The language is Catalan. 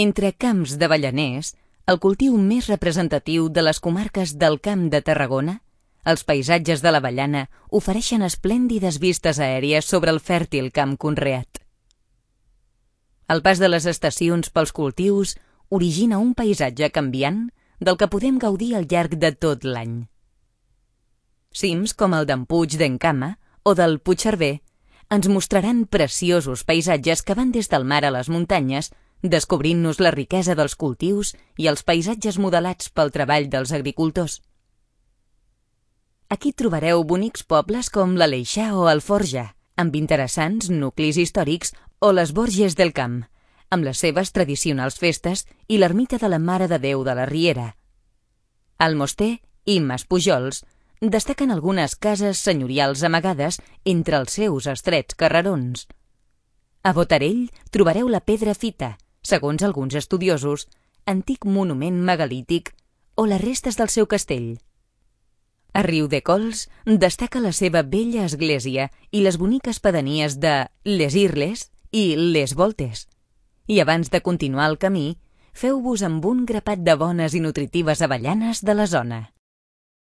Entre camps d'avellaners, el cultiu més representatiu de les comarques del Camp de Tarragona, els paisatges de l'avellana ofereixen esplèndides vistes aèries sobre el fèrtil camp conreat. El pas de les estacions pels cultius origina un paisatge canviant del que podem gaudir al llarg de tot l'any. Cims com el d'en Puig d'Encama o del Puigcerver ens mostraran preciosos paisatges que van des del mar a les muntanyes, descobrint-nos la riquesa dels cultius i els paisatges modelats pel treball dels agricultors. Aquí trobareu bonics pobles com l'Aleixar o el Forja, amb interessants nuclis històrics o les Borges del Camp, amb les seves tradicionals festes i l'ermita de la Mare de Déu de la Riera. Al Moster i Mas Pujols destaquen algunes cases senyorials amagades entre els seus estrets carrerons. A Botarell trobareu la Pedra Fita, segons alguns estudiosos, antic monument megalític o les restes del seu castell. A Riu de Cols destaca la seva bella església i les boniques pedanies de Les Irles i Les Voltes. I abans de continuar el camí, feu-vos amb un grapat de bones i nutritives avellanes de la zona.